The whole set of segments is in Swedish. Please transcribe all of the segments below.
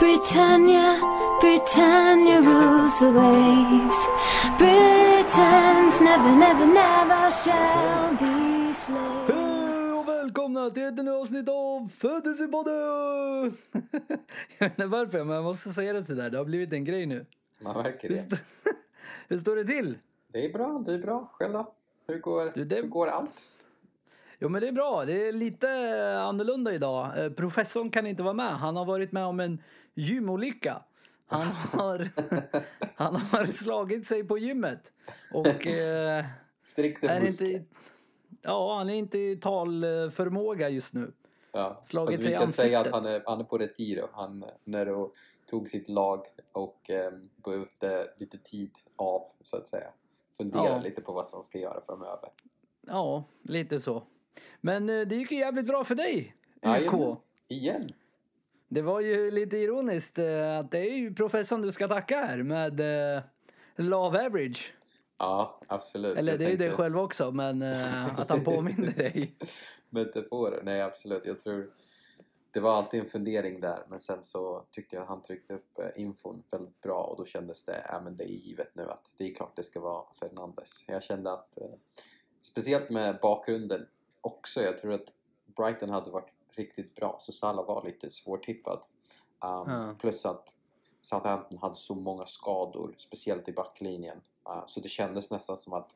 Britannia, Britannia rules the waves. Britons never, never, never shall be slaves. Hej och välkomna till ett nytt avsnitt av Födelsepodden! jag vet inte varför, men jag måste säga det sådär. Det har blivit en grej nu. Man märker Hur, det. st- Hur står det till? Det är bra, det är bra. Själv då? Hur går, Du, det- hur går allt? Jo, men det är bra. Det är lite annorlunda idag. Eh, Professorn kan inte vara med. Han har varit med om en gymolycka. Han har, han har slagit sig på gymmet. Och eh, är inte... Ja, han är inte i talförmåga just nu. Ja. slagit Fast sig vi i kan säga att ansiktet. han är, han är på retiro. Han, när då tog sitt lag och eh, behövde lite tid av, så att säga. Fundera Ja. lite på vad han ska göra framöver. Ja, lite så. Men eh, det gick ju jävligt bra för dig, UK. Jajamän. Igen. Det var ju lite ironiskt eh, att det är ju professorn du ska tacka här med eh, Love Average. Ja, absolut. Eller Jag det är ju tänkte- dig själv också, men eh, att han påminner dig. metaforer. Nej, absolut. Jag tror det var alltid en fundering där, men sen så tyckte jag att han tryckte upp infon väldigt bra och då kändes det, ja men det är givet nu att det är klart det ska vara Fernandes. Jag kände att, speciellt med bakgrunden också, jag tror att Brighton hade varit riktigt bra, så Salah var lite svårtippad. Um, Ja. Plus att Southampton hade så många skador, speciellt i backlinjen. Uh, så det kändes nästan som att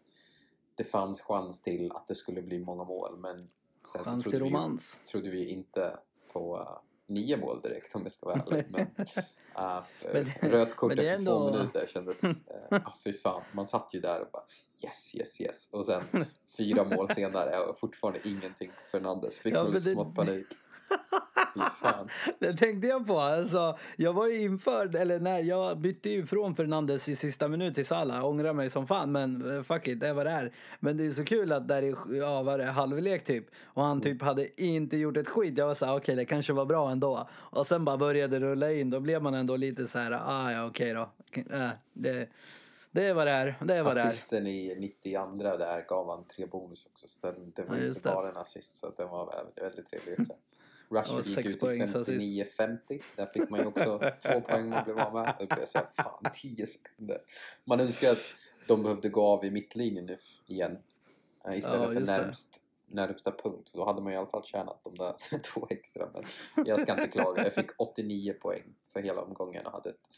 det fanns chans till att det skulle bli många mål, men sen Chans så till trodde vi, romans. trodde vi inte på uh, nio mål direkt om jag ska vara ärlig. Men, uh, Men- rött kort efter två ändå- minuter kändes... Uh, ah, fy fan, man satt ju där och bara yes, yes, yes. Och sen fyra mål senare är fortfarande ingenting på Fernandes. Fick Ja, nog lite det- smått panik. Det tänkte jag på. Alltså, jag var ju införd, eller nej, jag bytte ju från Fernandes i sista minut till Salah. Ångrar mig som fan, men eh, fuck it, det är vad det är. Men det är så kul att där i ja, vad är det, halvlek typ, och han typ hade inte gjort ett skit. Jag var så här, okej, det kanske var bra ändå. Och sen bara började rulla in, då blev man ändå lite så här, ah ja, okej då. Äh, det, det är vad det är, det är vad det är. Assisten i 92 där gav han tre bonus också. Så den, det var Ja, inte det. bara en assist. Så den var väldigt, trevlig också. Rashford gick ut assist. 59-50. Där fick man ju också två poäng och blev av med. Då blev jag såhär, fan 10 sekunder. Man önskar att de behövde gå av i mittlinjen nu igen. eh, Istället Ja, för just det. närmst, närmsta punkt. Då hade man i alla fall tjänat de där två extra. Men jag ska inte klaga. Jag fick 89 poäng för hela omgången och hade ett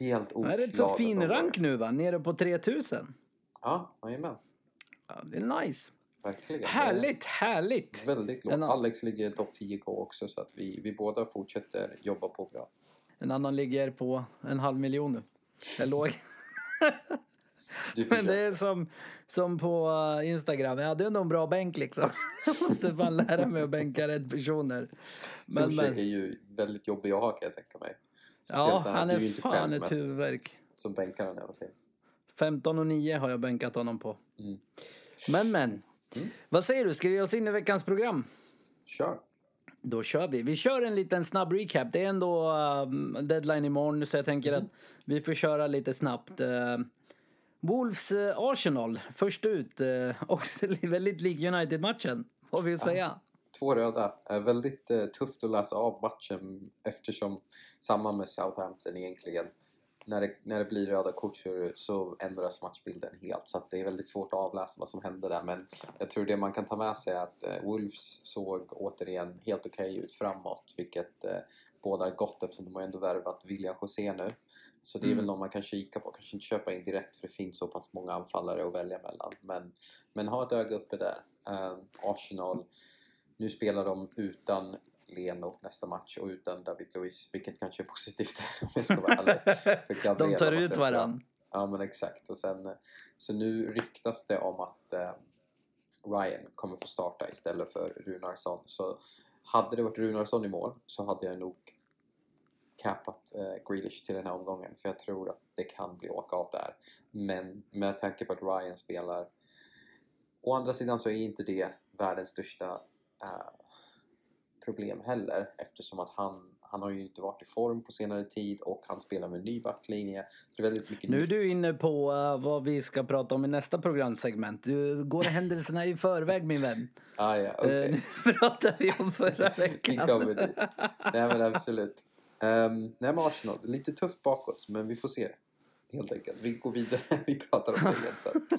helt Det oklagat är rätt så fin rank nu va, nere på 3000. Ja, jajamän. Ja, det är nice. Verkligen. Härligt, härligt. Väldigt lågt. Alex ligger topp 10k också så att vi, vi båda fortsätter jobba på bra. En annan ligger på en halv miljon nu. Jag låg. Men det är som, som på uh, Instagram. Jag hade ändå en bra bänk liksom. Jag måste fan lära mig att bänka rätt personer. Men, är men, ju väldigt jobbig att ha kan jag tänka mig. Ja, han är fan ett huvudvärk. Som bänkar han hela tiden. 15 och 9 har jag bänkat honom på. Mm. Men men. Mm. Vad säger du, ska vi ge oss in i veckans program? Kör! Då kör vi. Vi kör en liten snabb recap. Det är ändå um, deadline imorgon så jag tänker Mm. att vi får köra lite snabbt. Uh, Wolves uh, Arsenal, först ut. Uh, också väldigt lik United-matchen, får vi ju säga. Två röda. Väldigt eh, tufft att läsa av matchen eftersom samma med Southampton egentligen. När det, när det blir röda kort så, ändras matchbilden helt. Så att det är väldigt svårt att avläsa vad som hände där. Men jag tror det man kan ta med sig är att eh, Wolves såg återigen helt okej ut framåt. Vilket eh, bådar gott eftersom de har ändå värvat William José nu. Så det är Mm. väl någon man kan kika på. Kanske inte köpa in direkt för det finns så pass många anfallare att välja mellan. Men, men ha ett öga uppe där. Eh, Arsenal nu spelar de utan Leno nästa match och utan David Luiz, vilket kanske är positivt om jag ska vara ärlig. De tar ut varann. Ja men exakt. Och sen, så nu ryktas det om att eh, Ryan kommer få starta istället för Runarsson. Så hade det varit Runarsson i mål så hade jag nog capat eh, Grealish till den här omgången. För jag tror att det kan bli åka av där. Men med tanke på att Ryan spelar Å andra sidan så är inte det världens största eh, problem heller eftersom att han, han har ju inte varit i form på senare tid och han spelar med ny backlinje. Det är väldigt mycket Nu är du inne på uh, vad vi ska prata om i nästa programsegment. Du går händelserna i förväg min vän. Ah, ja. Eh, nu pratar vi om förra Vi veckan. kommer dit. Nej men absolut. Um, nej men Arsenal, lite tufft bakåt men vi får se. Helt enkelt. Vi går vidare, vi pratar om det igen sen.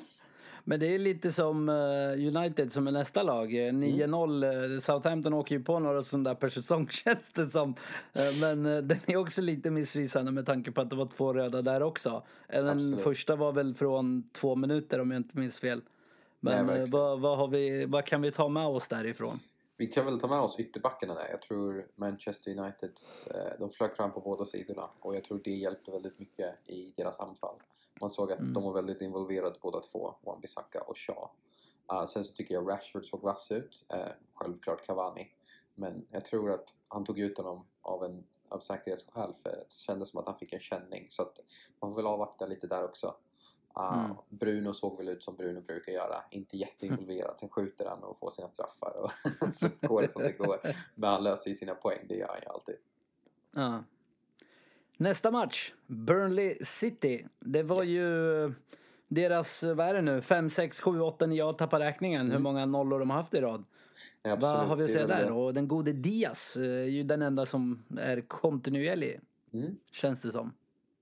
Men det är lite som eh, United som är nästa lag. Eh, 9-0. eh, Southampton åker ju på några sådana där per säsong känns det som. Men den är också lite missvisande med tanke på att det var två röda där också. Den Absolut. första var väl från två minuter om jag inte minns fel. Men Nej, vad, vad, vi, vad kan vi ta med oss därifrån? Vi kan väl ta med oss ytterbackarna där. Jag tror Manchester United, de flög fram på båda sidorna och jag tror det hjälpte väldigt mycket i deras anfall. Man såg att de var väldigt involverade båda två, Wan-Bissaka och Shaw. Uh, sen så tycker jag Rashford såg vass ut, eh, självklart Cavani. Men jag tror att han tog ut honom av, en, av säkerhetsskäl för det kändes som att han fick en känning. Så att man får väl avvakta lite där också. Uh, Mm. Bruno såg väl ut som Bruno brukar göra, inte jätteinvolverad. Sen skjuter han och får sina straffar och så går det som det går. Men han löser ju sina poäng, det gör han ju alltid. Ja. Nästa match, Burnley City. Det var Yes. ju deras, vad är det nu, 5, 6, 7, 8, 9, jag tappar räkningen hur många nollor de har haft i rad. Ja, Vad har vi att säga där? Och den gode Diaz eh, är ju den enda som är kontinuerlig. Mm. känns det som.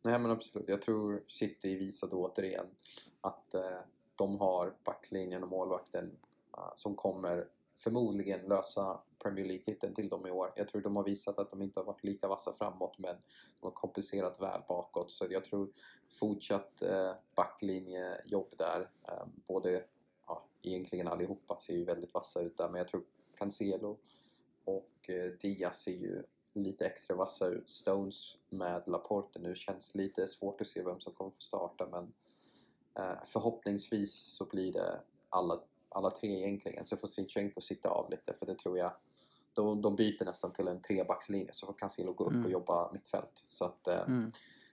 Nej men absolut, jag tror City visade återigen att eh, de har backlinjen och målvakten eh, som kommer förmodligen lösa Premier League-titeln till dem i år. Jag tror de har visat att de inte har varit lika vassa framåt men de har kompenserat väl bakåt så jag tror fortsatt eh, backlinjejobb där. Eh, både, ja egentligen allihopa ser ju väldigt vassa ut där men jag tror Cancelo och eh, Diaz ser ju lite extra vassa ut. Stones med Laporte nu känns lite svårt att se vem som kommer få starta men eh, förhoppningsvis så blir det alla, alla tre egentligen. Så får Sinchenko sitta av lite för det tror jag de, de byter nästan till en trebackslinje så får Cancelo gå upp Mm. och jobba mittfält. Så att eh, Mm.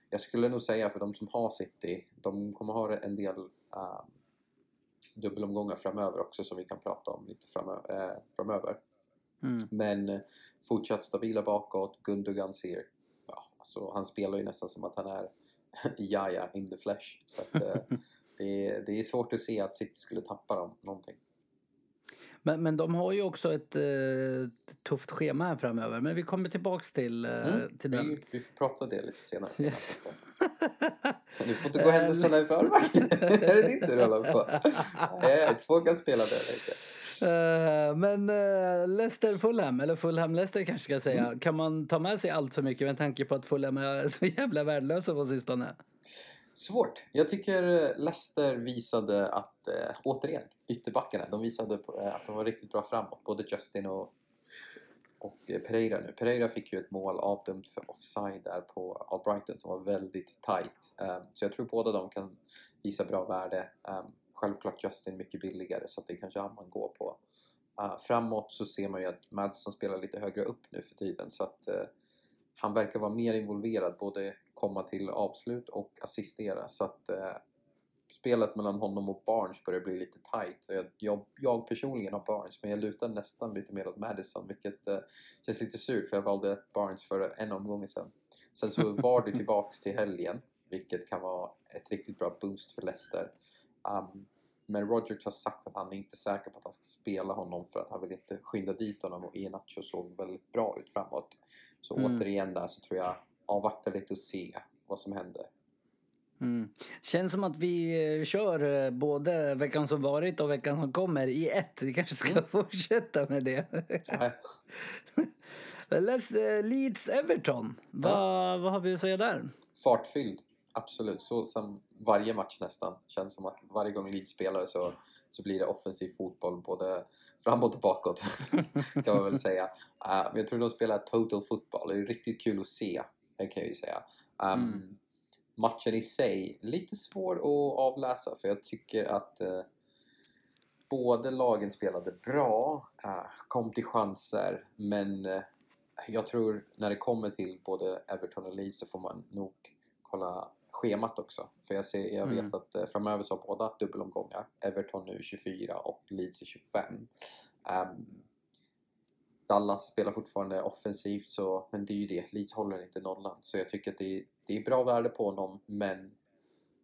jag skulle nog säga för de som har City, de kommer ha en del uh, dubbelomgångar framöver också som vi kan prata om lite framöver. eh, framöver. Mm. Men eh, fortsatt stabila bakåt. Gundogan ser, ja, alltså, han spelar ju nästan som att han är Jaja in the flesh. Så att, eh, det, är, det är svårt att se att City skulle tappa dem någonting. Men, men de har ju också ett eh, tufft schema här framöver. Men vi kommer tillbaks till, eh, till den. Vi, vi får prata det lite senare. Yes. Du får inte gå händelserna i förväg. är det din tur att hålla på? Nej, två kan spela det. Lite. Eh, men uh, Leicester Fulham, eller Fulham Leicester kanske ska säga. Mm. Kan man ta med sig allt för mycket med tanke på att Fulham är så jävla värdelösa på sistone? Svårt. Jag tycker eh, Leicester visade att, äh, återigen, ytterbackarna, de visade på, äh, att de var riktigt bra framåt. Både Justin och, och Pereira nu. Pereira fick ju ett mål avdömt för offside där på Albrighton som var väldigt tight. Um, så jag tror båda de kan visa bra värde. Um, självklart Justin mycket billigare så att det kanske han man går på. Uh, framåt så ser man ju att Madison spelar lite högre upp nu för tiden så att uh, han verkar vara mer involverad, både komma till avslut och assistera. Så att uh, spelet mellan honom och Barnes börjar bli lite tight. Jag, jag, jag personligen har Barnes, men jag lutar nästan lite mer åt Madison, vilket uh, känns lite surt för jag valde Barnes för en omgång sedan. Sen så var det tillbaks till helgen, vilket kan vara ett riktigt bra boost för Leicester. Um, men Rodgers har sagt att han är inte säker på att han ska spela honom för att han vill inte skynda dit honom och Iheanacho såg väldigt bra ut framåt. Så Mm. återigen där så tror jag avvakta lite och se vad som händer. Mm. Känns som att vi eh, kör eh, både veckan som varit och veckan som kommer i ett. Vi kanske ska Mm. fortsätta med det. Nej, Leicester, Leeds Everton. Vad, vad har vi att säga där? Fartfylld, absolut. Så som varje match nästan. Känns som att varje gång Leeds spelar så, så blir det offensiv fotboll både framåt och bakåt kan man väl säga. Uh, men jag tror de spelar total fotboll. Det är riktigt kul att se, det kan jag ju säga. Um, Mm. Matchen i sig, lite svår att avläsa för jag tycker att uh, båda lagen spelade bra, uh, kom till chanser men uh, jag tror när det kommer till både Everton och Leeds så får man nog kolla schemat också. För jag, ser, jag vet Mm. att framöver så har båda dubbelomgångar. Everton nu 24 och Leeds är 25. Ehm, Dallas spelar fortfarande offensivt så, men det är ju det, Leeds håller inte nollan. Så jag tycker att det är, det är bra värde på honom men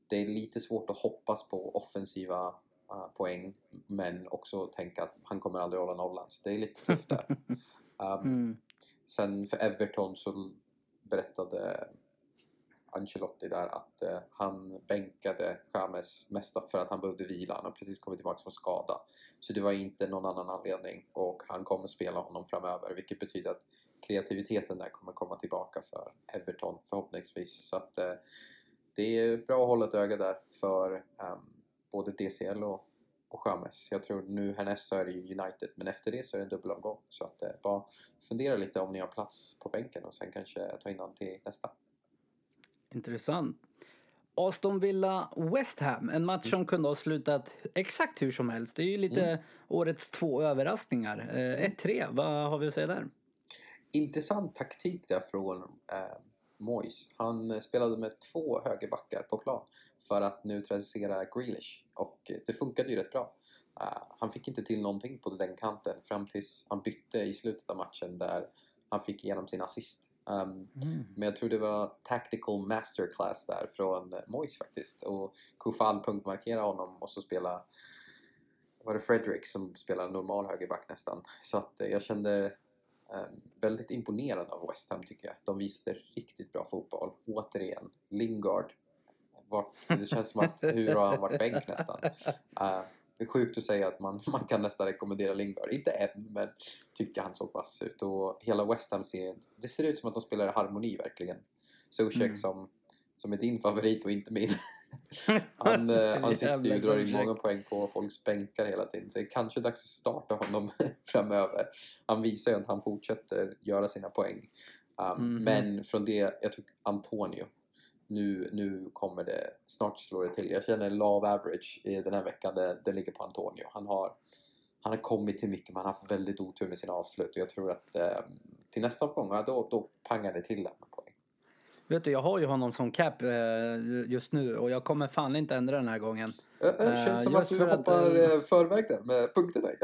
det är lite svårt att hoppas på offensiva eh, poäng men också tänka att han kommer aldrig hålla nollan. Så det är lite tufft där. Ehm, Mm. Sen för Everton så berättade Ancelotti där att eh, han bänkade James mest för att han behövde vila. Han har precis kommit tillbaka från skada. Så det var inte någon annan anledning och han kommer spela honom framöver vilket betyder att kreativiteten där kommer komma tillbaka för Everton förhoppningsvis. Så att eh, det är bra att hålla ett öga där för um, både DCL och, och James. Jag tror nu härnäst så är det United men efter det så är det en dubbelomgång. Så att eh, bara fundera lite om ni har plats på bänken och sen kanske ta in honom till nästa. Intressant. Aston Villa West Ham, en match som kunde ha slutat exakt hur som helst. Det är ju lite mm. årets två överraskningar. Eh, 1-3, vad har vi att säga där? Intressant taktik där från eh, Moyes. Han spelade med två högerbackar på plan för att neutralisera Grealish och det funkade ju rätt bra. Uh, han fick inte till någonting på den kanten fram tills han bytte i slutet av matchen där han fick igenom sin assist. Um, mm. Men jag tror det var tactical masterclass där från Moyes faktiskt. Och Kufal punktmarkera honom och så spela var det Fredrik som spelar normal högerback nästan. Så att eh, jag kände um, väldigt imponerad av West Ham tycker jag. De visade riktigt bra fotboll. Återigen, Lingard. Vart, det känns som att hur har han varit bänk nästan? Uh, det är sjukt att säga att man, man kan nästan rekommendera Lingard. Inte än, men tycker han såg vass ut. Och hela West Ham ser, det ser ut som att de spelar i harmoni verkligen. Zuzek mm. som, som är din favorit och inte min. han, eh, han sitter ju och drar in många poäng på folks bänkar hela tiden. Så det är kanske dags att starta honom framöver. Han visar ju att han fortsätter göra sina poäng. Um, mm. Men från det, jag tycker Antonio nu, nu kommer det, snart slår det till. Jag känner love average i den här veckan, det, det ligger på Antonio. Han har, han har kommit till mycket, men han har haft väldigt otur med sina avslut och jag tror att eh, till nästa omgång, då, då pangar det till där med poäng. Vet du, jag har ju honom som cap eh, just nu och jag kommer fan inte ändra den här gången. Det känns som just att du hoppar att, äh, förväg där med punkterna.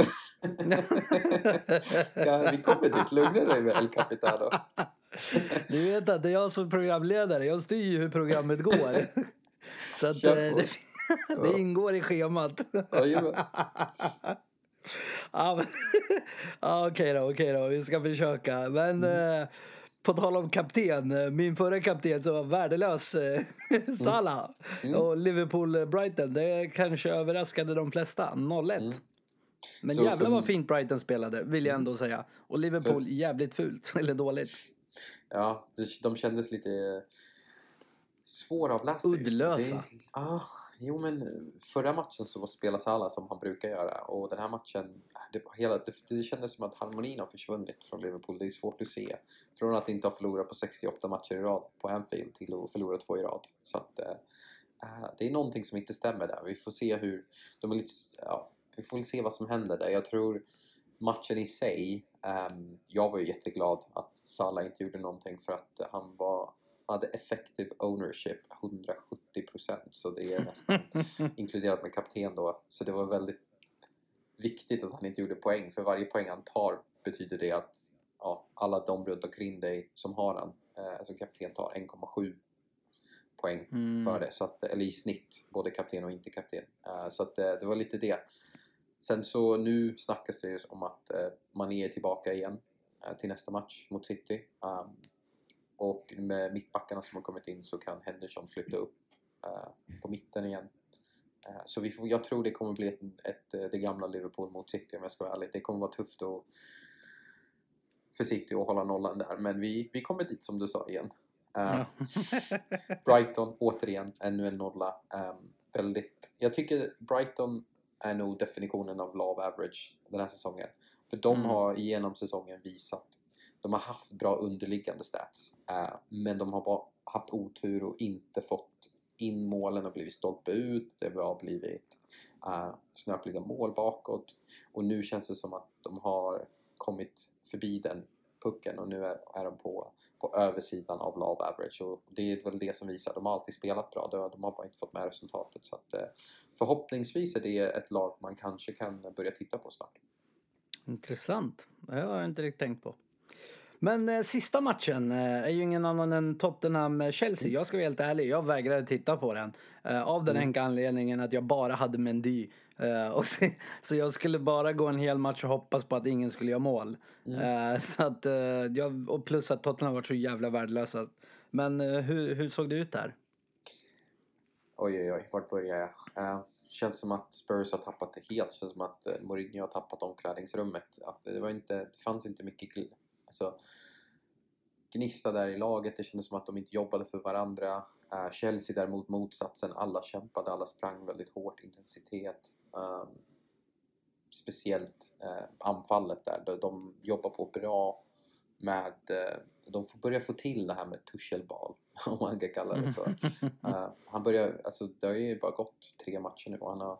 ja, vi kommer dit, lugna dig med El Capitano. Du vet att det är jag som programledare, jag styr ju hur programmet går. Så att, eh, det, det ingår i schemat. ja, okej då, okej då, vi ska försöka. Men mm. eh, på tal om kapten, min förra kapten som var värdelös, eh, Salah. Mm. Och Liverpool-Brighton, det kanske överraskade de flesta. 0-1. Mm. Men så jävlar vad fint Brighton spelade, vill jag ändå säga. Och Liverpool jävligt fult, eller dåligt. Ja, de kändes lite svåravlästa. Uddlösa. Ja, jo men förra matchen så var spelas alla som han brukar göra och den här matchen, det, hela, det, det kändes som att harmonin har försvunnit från Liverpool. Det är svårt att se. Från att inte ha förlorat på 68 matcher i rad på Anfield till att förlora två i rad. Så att äh, det är någonting som inte stämmer där. Vi får se hur, de är lite, ja, vi får se vad som händer där. Jag tror matchen i sig, um, jag var ju jätteglad att Salah inte gjorde någonting för att han var hade effective ownership 170% så det är nästan inkluderat med kapten då. Så det var väldigt viktigt att han inte gjorde poäng för varje poäng han tar betyder det att ja, alla de runt omkring dig som har han, eh, alltså kapten tar 1,7 poäng mm. för det, så att, eller i snitt, både kapten och inte kapten. Uh, så att, uh, det var lite det. Sen så nu snackas det ju om att uh, Mané är tillbaka igen uh, till nästa match mot City. Um, och med mittbackarna som har kommit in så kan Henderson flytta upp på mitten igen. Så vi får, jag tror det kommer bli ett, ett, det gamla Liverpool mot City om jag ska vara ärlig. Det kommer vara tufft att för City att hålla nollan där. Men vi, vi kommer dit som du sa igen. Uh, Brighton, återigen, ännu en nolla. Um, väldigt, jag tycker Brighton är nog definitionen av love average den här säsongen. För de mm. har genom säsongen visat, de har haft bra underliggande stats. Uh, men de har bara haft otur och inte fått in målen och blivit stolpe ut. Det har blivit uh, snöpliga mål bakåt. Och nu känns det som att de har kommit förbi den pucken och nu är, är de på, på översidan av love average och det är väl det som visar. De har alltid spelat bra, de har bara inte fått med resultatet. Så att, eh, förhoppningsvis är det ett lag man kanske kan börja titta på snart. Intressant. Det har jag inte riktigt tänkt på. Men eh, sista matchen eh, är ju ingen annan än Tottenham-Chelsea. Jag ska vara helt ärlig, jag vägrade titta på den. Eh, av den mm. enkla anledningen att jag bara hade Mendy Eh, och så, så jag skulle bara gå en hel match och hoppas på att ingen skulle göra mål. Eh, så att, eh, jag, och plus att Tottenham var så jävla värdelösa. Men hur, hur såg det ut där? Oj, oj, oj, vart börjar jag? Uh, känns som att Spurs har tappat det helt. Känns som att uh, Mourinho har tappat omklädningsrummet. Att det, var inte, det fanns inte mycket gl- alltså, gnista där i laget. Det kändes som att de inte jobbade för varandra. Uh, Chelsea däremot motsatsen. Alla kämpade, alla sprang väldigt hårt, intensitet. Um, speciellt uh, anfallet där. De, de jobbar på bra med... Uh, de får börja få till det här med Tuchelbal, om man kan kalla det så. Uh, han börjar, alltså det har ju bara gått tre matcher nu och han har,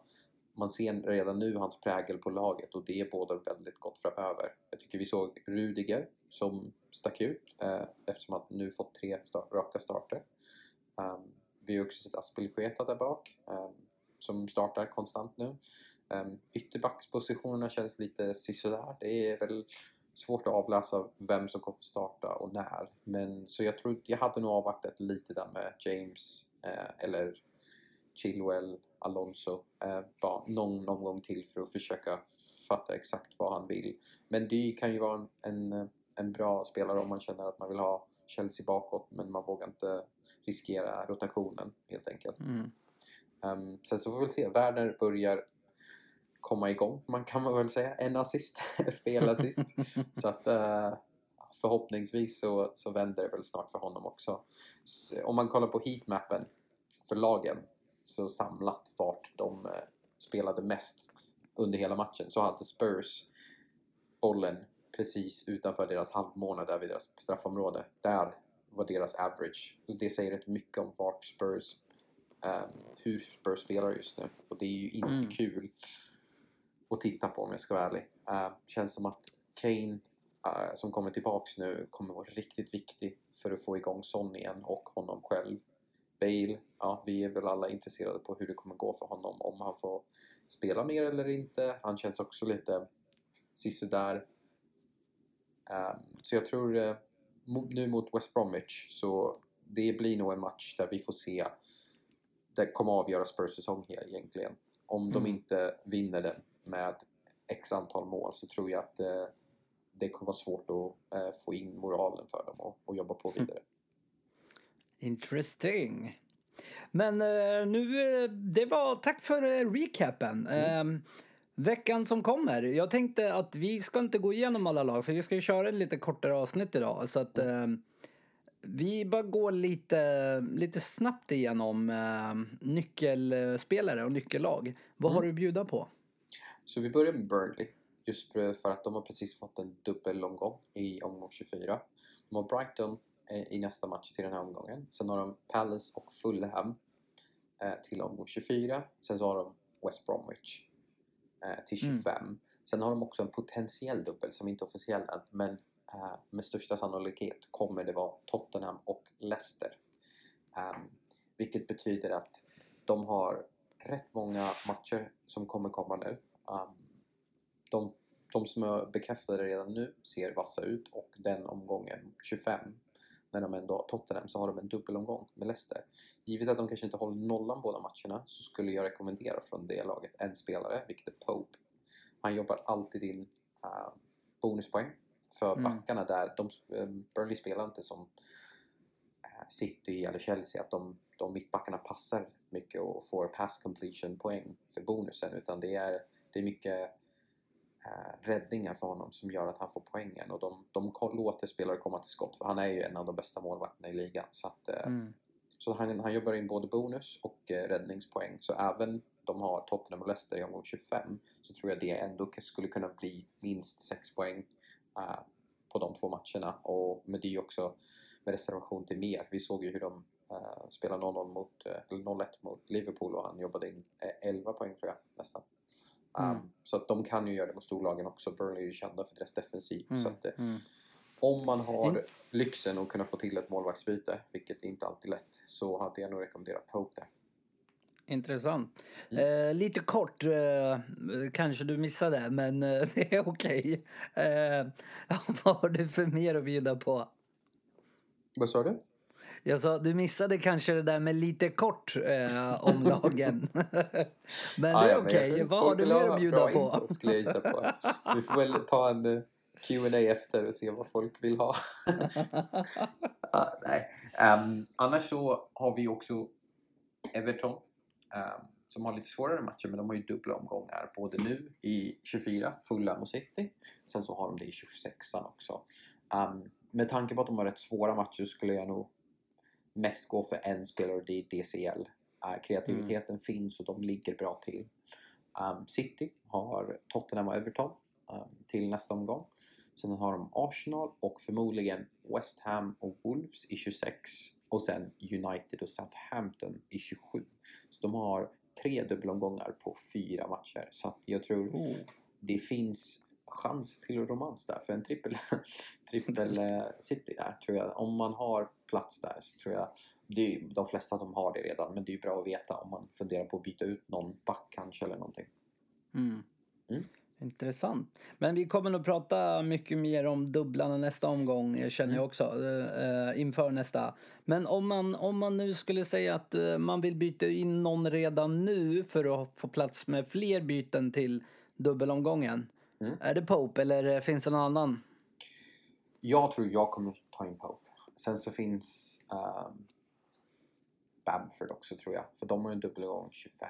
man ser redan nu hans prägel på laget och det är båda väldigt gott framöver. Jag tycker vi såg Rudiger som stack ut uh, eftersom han nu fått tre start, raka starter. Um, vi har också sett Aspelkueta där bak um, som startar konstant nu. Um, ytterbackspositionerna känns lite sisådär. Det är väl svårt att avläsa vem som kommer starta och när. Men så jag tror jag hade nog avvaktat lite där med James eh, eller Chilwell, Alonso eh, bara någon, någon gång till för att försöka fatta exakt vad han vill. Men det kan ju vara en, en, en bra spelare om man känner att man vill ha Chelsea bakåt men man vågar inte riskera rotationen helt enkelt. Mm. Um, sen så får vi väl se. Werner börjar komma igång, man kan väl säga. En assist, fel assist. så att uh, förhoppningsvis så, så vänder det väl snart för honom också. Så, om man kollar på heatmappen för lagen så samlat vart de uh, spelade mest under hela matchen så hade Spurs bollen precis utanför deras halvmånad där vid deras straffområde. Där var deras average. Det säger rätt mycket om vart Spurs um, hur Spurs spelar just nu. Och det är ju inte Mm. kul att titta på om jag ska vara ärlig. Uh, känns som att Kane uh, som kommer tillbaks nu kommer vara riktigt viktig för att få igång Son igen och honom själv. Bale, ja vi är väl alla intresserade på hur det kommer gå för honom om han får spela mer eller inte. Han känns också lite sisådär. Um, så jag tror uh, nu mot West Bromwich så det blir nog en match där vi får se det kommer avgöra Spurs säsong här egentligen. Om de Mm. inte vinner den med x antal mål så tror jag att eh, det kommer vara svårt att eh, få in moralen för dem och, och jobba på vidare. Interesting. Men eh, nu, eh, det var, tack för eh, recapen. Eh, veckan som kommer. Jag tänkte att vi ska inte gå igenom alla lag för vi ska ju köra ett lite kortare avsnitt idag. Så att eh, vi bara går lite, lite snabbt igenom eh, nyckelspelare och nyckellag. Vad har du att bjuda på? Så vi börjar med Burnley. Just för att de har precis fått en dubbelomgång i omgång 24. De har Brighton eh, i nästa match till den här omgången. Sen har de Palace och Fulham eh, till omgång 24. Sen så har de West Bromwich eh, till Mm. 25. Sen har de också en potentiell dubbel som inte är officiell än. Men Eh, med största sannolikhet kommer det vara Tottenham och Leicester. Ehm, vilket betyder att de har rätt många matcher som kommer komma nu. Ehm, de, de som är bekräftade redan nu ser vassa ut och den omgången 25 när de ändå har Tottenham så har de en dubbelomgång med Leicester. Givet att de kanske inte håller nollan båda matcherna så skulle jag rekommendera från det laget en spelare, vilket är Pope. Han jobbar alltid in uh, bonuspoäng för Mm. backarna där. De, um, Burnley spelar inte som eh, City eller Chelsea att de, de mittbackarna passar mycket och får pass completion poäng för bonusen utan det är, det är mycket eh, räddningar för honom som gör att han får poängen och de, de låter spelare komma till skott för han är ju en av de bästa målvakterna i ligan så, att, eh, Mm. så han, han jobbar in både bonus och eh, räddningspoäng så även de har Tottenham och Leicester i omgång 25 så tror jag det ändå skulle kunna bli minst 6 poäng eh, på de två matcherna och med det också med reservation till mer. Vi såg ju hur de uh, spelade 0-0 mot, eh, eller 0-1 mot Liverpool och han jobbade in eh, 11 poäng tror jag nästan. Um, Mm. Så att de kan ju göra det mot storlagen också. Burnley är ju kända för deras defensiv. Så Mm. att, eh, Mm. om man har lyxen att kunna få till ett målvaktsbyte, vilket inte alltid är lätt, så hade jag nog rekommenderat Pope där. Intressant. Mm. Eh, lite kort, eh, kanske du missade, men eh, det är okej. Eh, vad har du för mer att bjuda på? Vad sa du? Jag sa, du missade kanske det där med lite kort eh, om lagen. men det Ja, är okej. tror Vad har du mer att bjuda på? info, skulle jag gissa på. Vi får väl ta en eh, Q&A efter och se vad folk vill ha. Ja, nej. Ehm, annars så har vi också Everton som har lite svårare matcher men de har ju dubbla omgångar både nu i 24, Fulham och City. Sen så har de det i 26an också. Ehm, med tanke på att de har rätt svåra matcher skulle jag nog mest gå för en spelare och det är DCL. Eh, kreativiteten finns och de ligger bra till. Ehm, City har Tottenham och Everton ehm, till nästa omgång. Sen har de Arsenal och förmodligen West Ham och Wolves i 26 och sen United och Southampton i 27. Så de har tre dubbelomgångar på fyra matcher. Så jag tror Oh. det finns chans till romans där för en trippel, trippel eh, city där tror jag. Om man har plats där så tror jag det är de flesta som har det redan men det är ju bra att veta om man funderar på att byta ut någon back kanske eller någonting. Mm. Mm. Intressant. Men vi kommer nog prata mycket mer om dubblarna nästa omgång, eh, känner jag också, eh, inför nästa. Men om man, om man nu skulle säga att eh, man vill byta in någon redan nu för att få plats med fler byten till dubbelomgången. Mm. Är det Pope eller eh, finns det någon annan? Jag tror jag kommer ta in Pope. Sen så finns ehm, Bamford också tror jag för de har ju en dubbelomgång 25.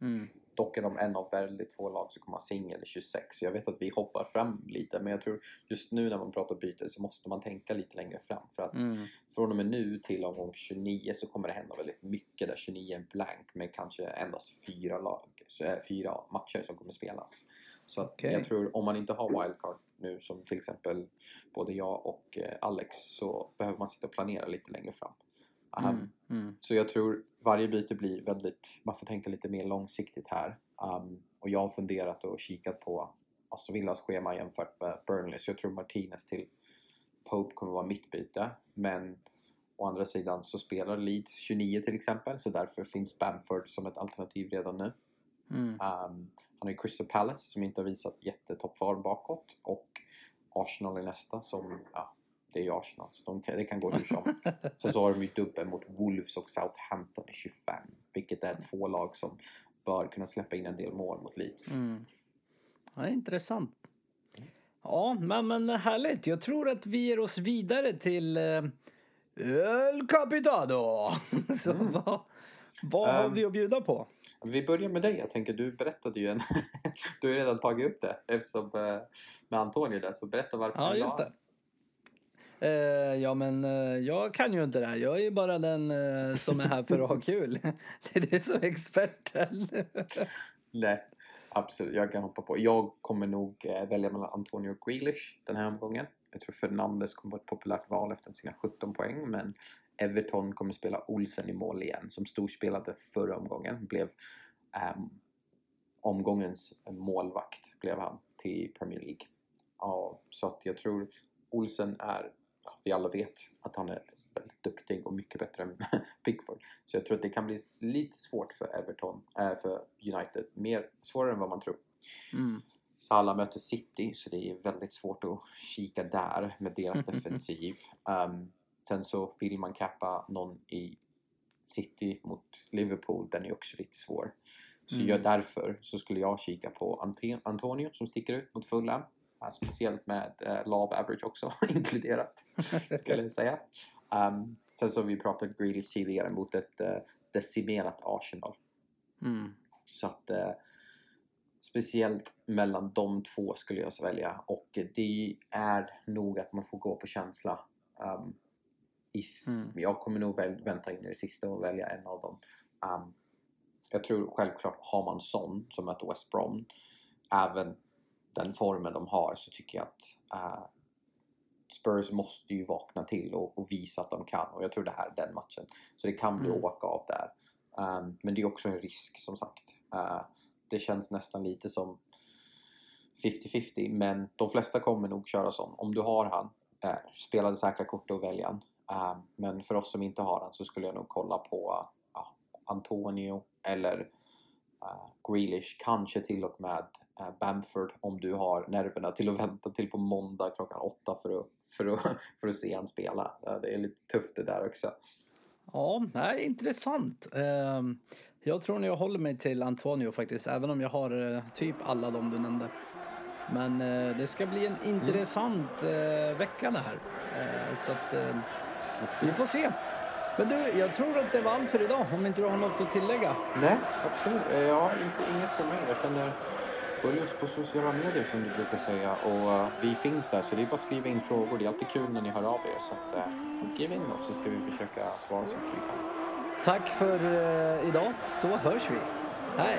Mm. Dock är de en av väldigt få lag som kommer ha singel i 26. Jag vet att vi hoppar fram lite men jag tror just nu när man pratar byte så måste man tänka lite längre fram. För att Mm. från och med nu till omgång 29 så kommer det hända väldigt mycket där 29 är blank med kanske endast fyra lag, äh, fyra matcher som kommer spelas. Så att Okej. jag tror om man inte har wildcard nu som till exempel både jag och eh, Alex så behöver man sitta och planera lite längre fram. Um, Mm. Mm. så jag tror varje byte blir väldigt, man får tänka lite mer långsiktigt här. Um, och jag har funderat och kikat på Aston Villas schema jämfört med Burnley. Så jag tror Martinez till Pope kommer vara mitt byte. Men å andra sidan så spelar Leeds 29 till exempel. Så därför finns Bamford som ett alternativ redan nu. Mm. Um, han har ju Crystal Palace som inte har visat jättetoppform bakåt. Och Arsenal är nästa som, ja, det är ju Arsenal. Så de kan, det kan gå hur som. Sen så har de ju dubbel mot Wolves och Southampton i 25. Vilket är två lag som bör kunna släppa in en del mål mot Leeds. Mm. Ja, intressant. Ja, men, men härligt. Jag tror att vi ger oss vidare till eh, El Capitado. Så vad, vad har Ehm, vi att bjuda på? Vi börjar med dig. Jag tänker du berättade ju en... du har ju redan tagit upp det eftersom eh, med Antonio där. Så berätta varför Ja, du just la det. Eh, ja, men eh, jag kan ju inte det här. Jag är ju bara den eh, som är här för att ha kul. Det är det som är experten. Nej, absolut. Jag kan hoppa på. Jag kommer nog eh, välja mellan Antonio Grealish den här omgången. Jag tror Fernandes kommer vara ett populärt val efter sina 17 poäng. Men Everton kommer spela Olsen i mål igen. Som storspelade förra omgången. Blev um, omgångens målvakt blev han till Premier League. Ja, så att jag tror Olsen är, vi alla vet att han är väldigt duktig och mycket bättre än Pickford. Så jag tror att det kan bli lite svårt för Everton, äh, för United. Mer svårare än vad man tror. Mm. Salah möter City, så det är väldigt svårt att kika där med deras defensiv. Um, sen så vill man kappa någon i City mot Liverpool, den är också lite svår. Så Mm. jag, därför så skulle jag kika på Antonio som sticker ut mot Fulham. Uh, speciellt med uh, love average också inkluderat, skulle jag säga. Um, sen så har vi pratat Grealish tidigare mot ett uh, decimerat Arsenal. Mm. Så att eh, speciellt mellan de två skulle jag välja och det är nog att man får gå på känsla. Um, i, Mm. Jag kommer nog väl, vänta in i det sista och välja en av dem. Um, jag tror självklart har man sån som möter West Brom, även den formen de har så tycker jag att eh, Spurs måste ju vakna till och, och visa att de kan och jag tror det här är den matchen. Så det kan bli Mm. åka av där. Um, men det är också en risk som sagt. Uh, det känns nästan lite som 50-50 men de flesta kommer nog köra sån. Om du har han, uh, spela det säkra kortet och välja han. Uh, men för oss som inte har han så skulle jag nog kolla på uh, Antonio eller uh, Grealish, kanske till och med uh, Bamford om du har nerverna till att vänta till på måndag klockan åtta för att, för att, för att se han spela. Uh, det är lite tufft det där också. Ja, nej, intressant. Ehm, jag tror nog jag håller mig till Antonio faktiskt, även om jag har eh, typ alla de du nämnde. Men eh, det ska bli en intressant eh, vecka det här. Eh, så att eh, vi får se. Men du, jag tror att det var allt för idag, om inte du har något att tillägga. Nej, absolut. Eh, Ja, inte, inget för mig. Jag känner följ oss på sociala medier som du brukar säga och eh, vi finns där så det är bara att skriva in frågor. Det är alltid kul när ni hör av er så att uh, skriv in något så ska vi försöka svara så mycket vi kan. Tack för eh, idag, så hörs vi. Hej!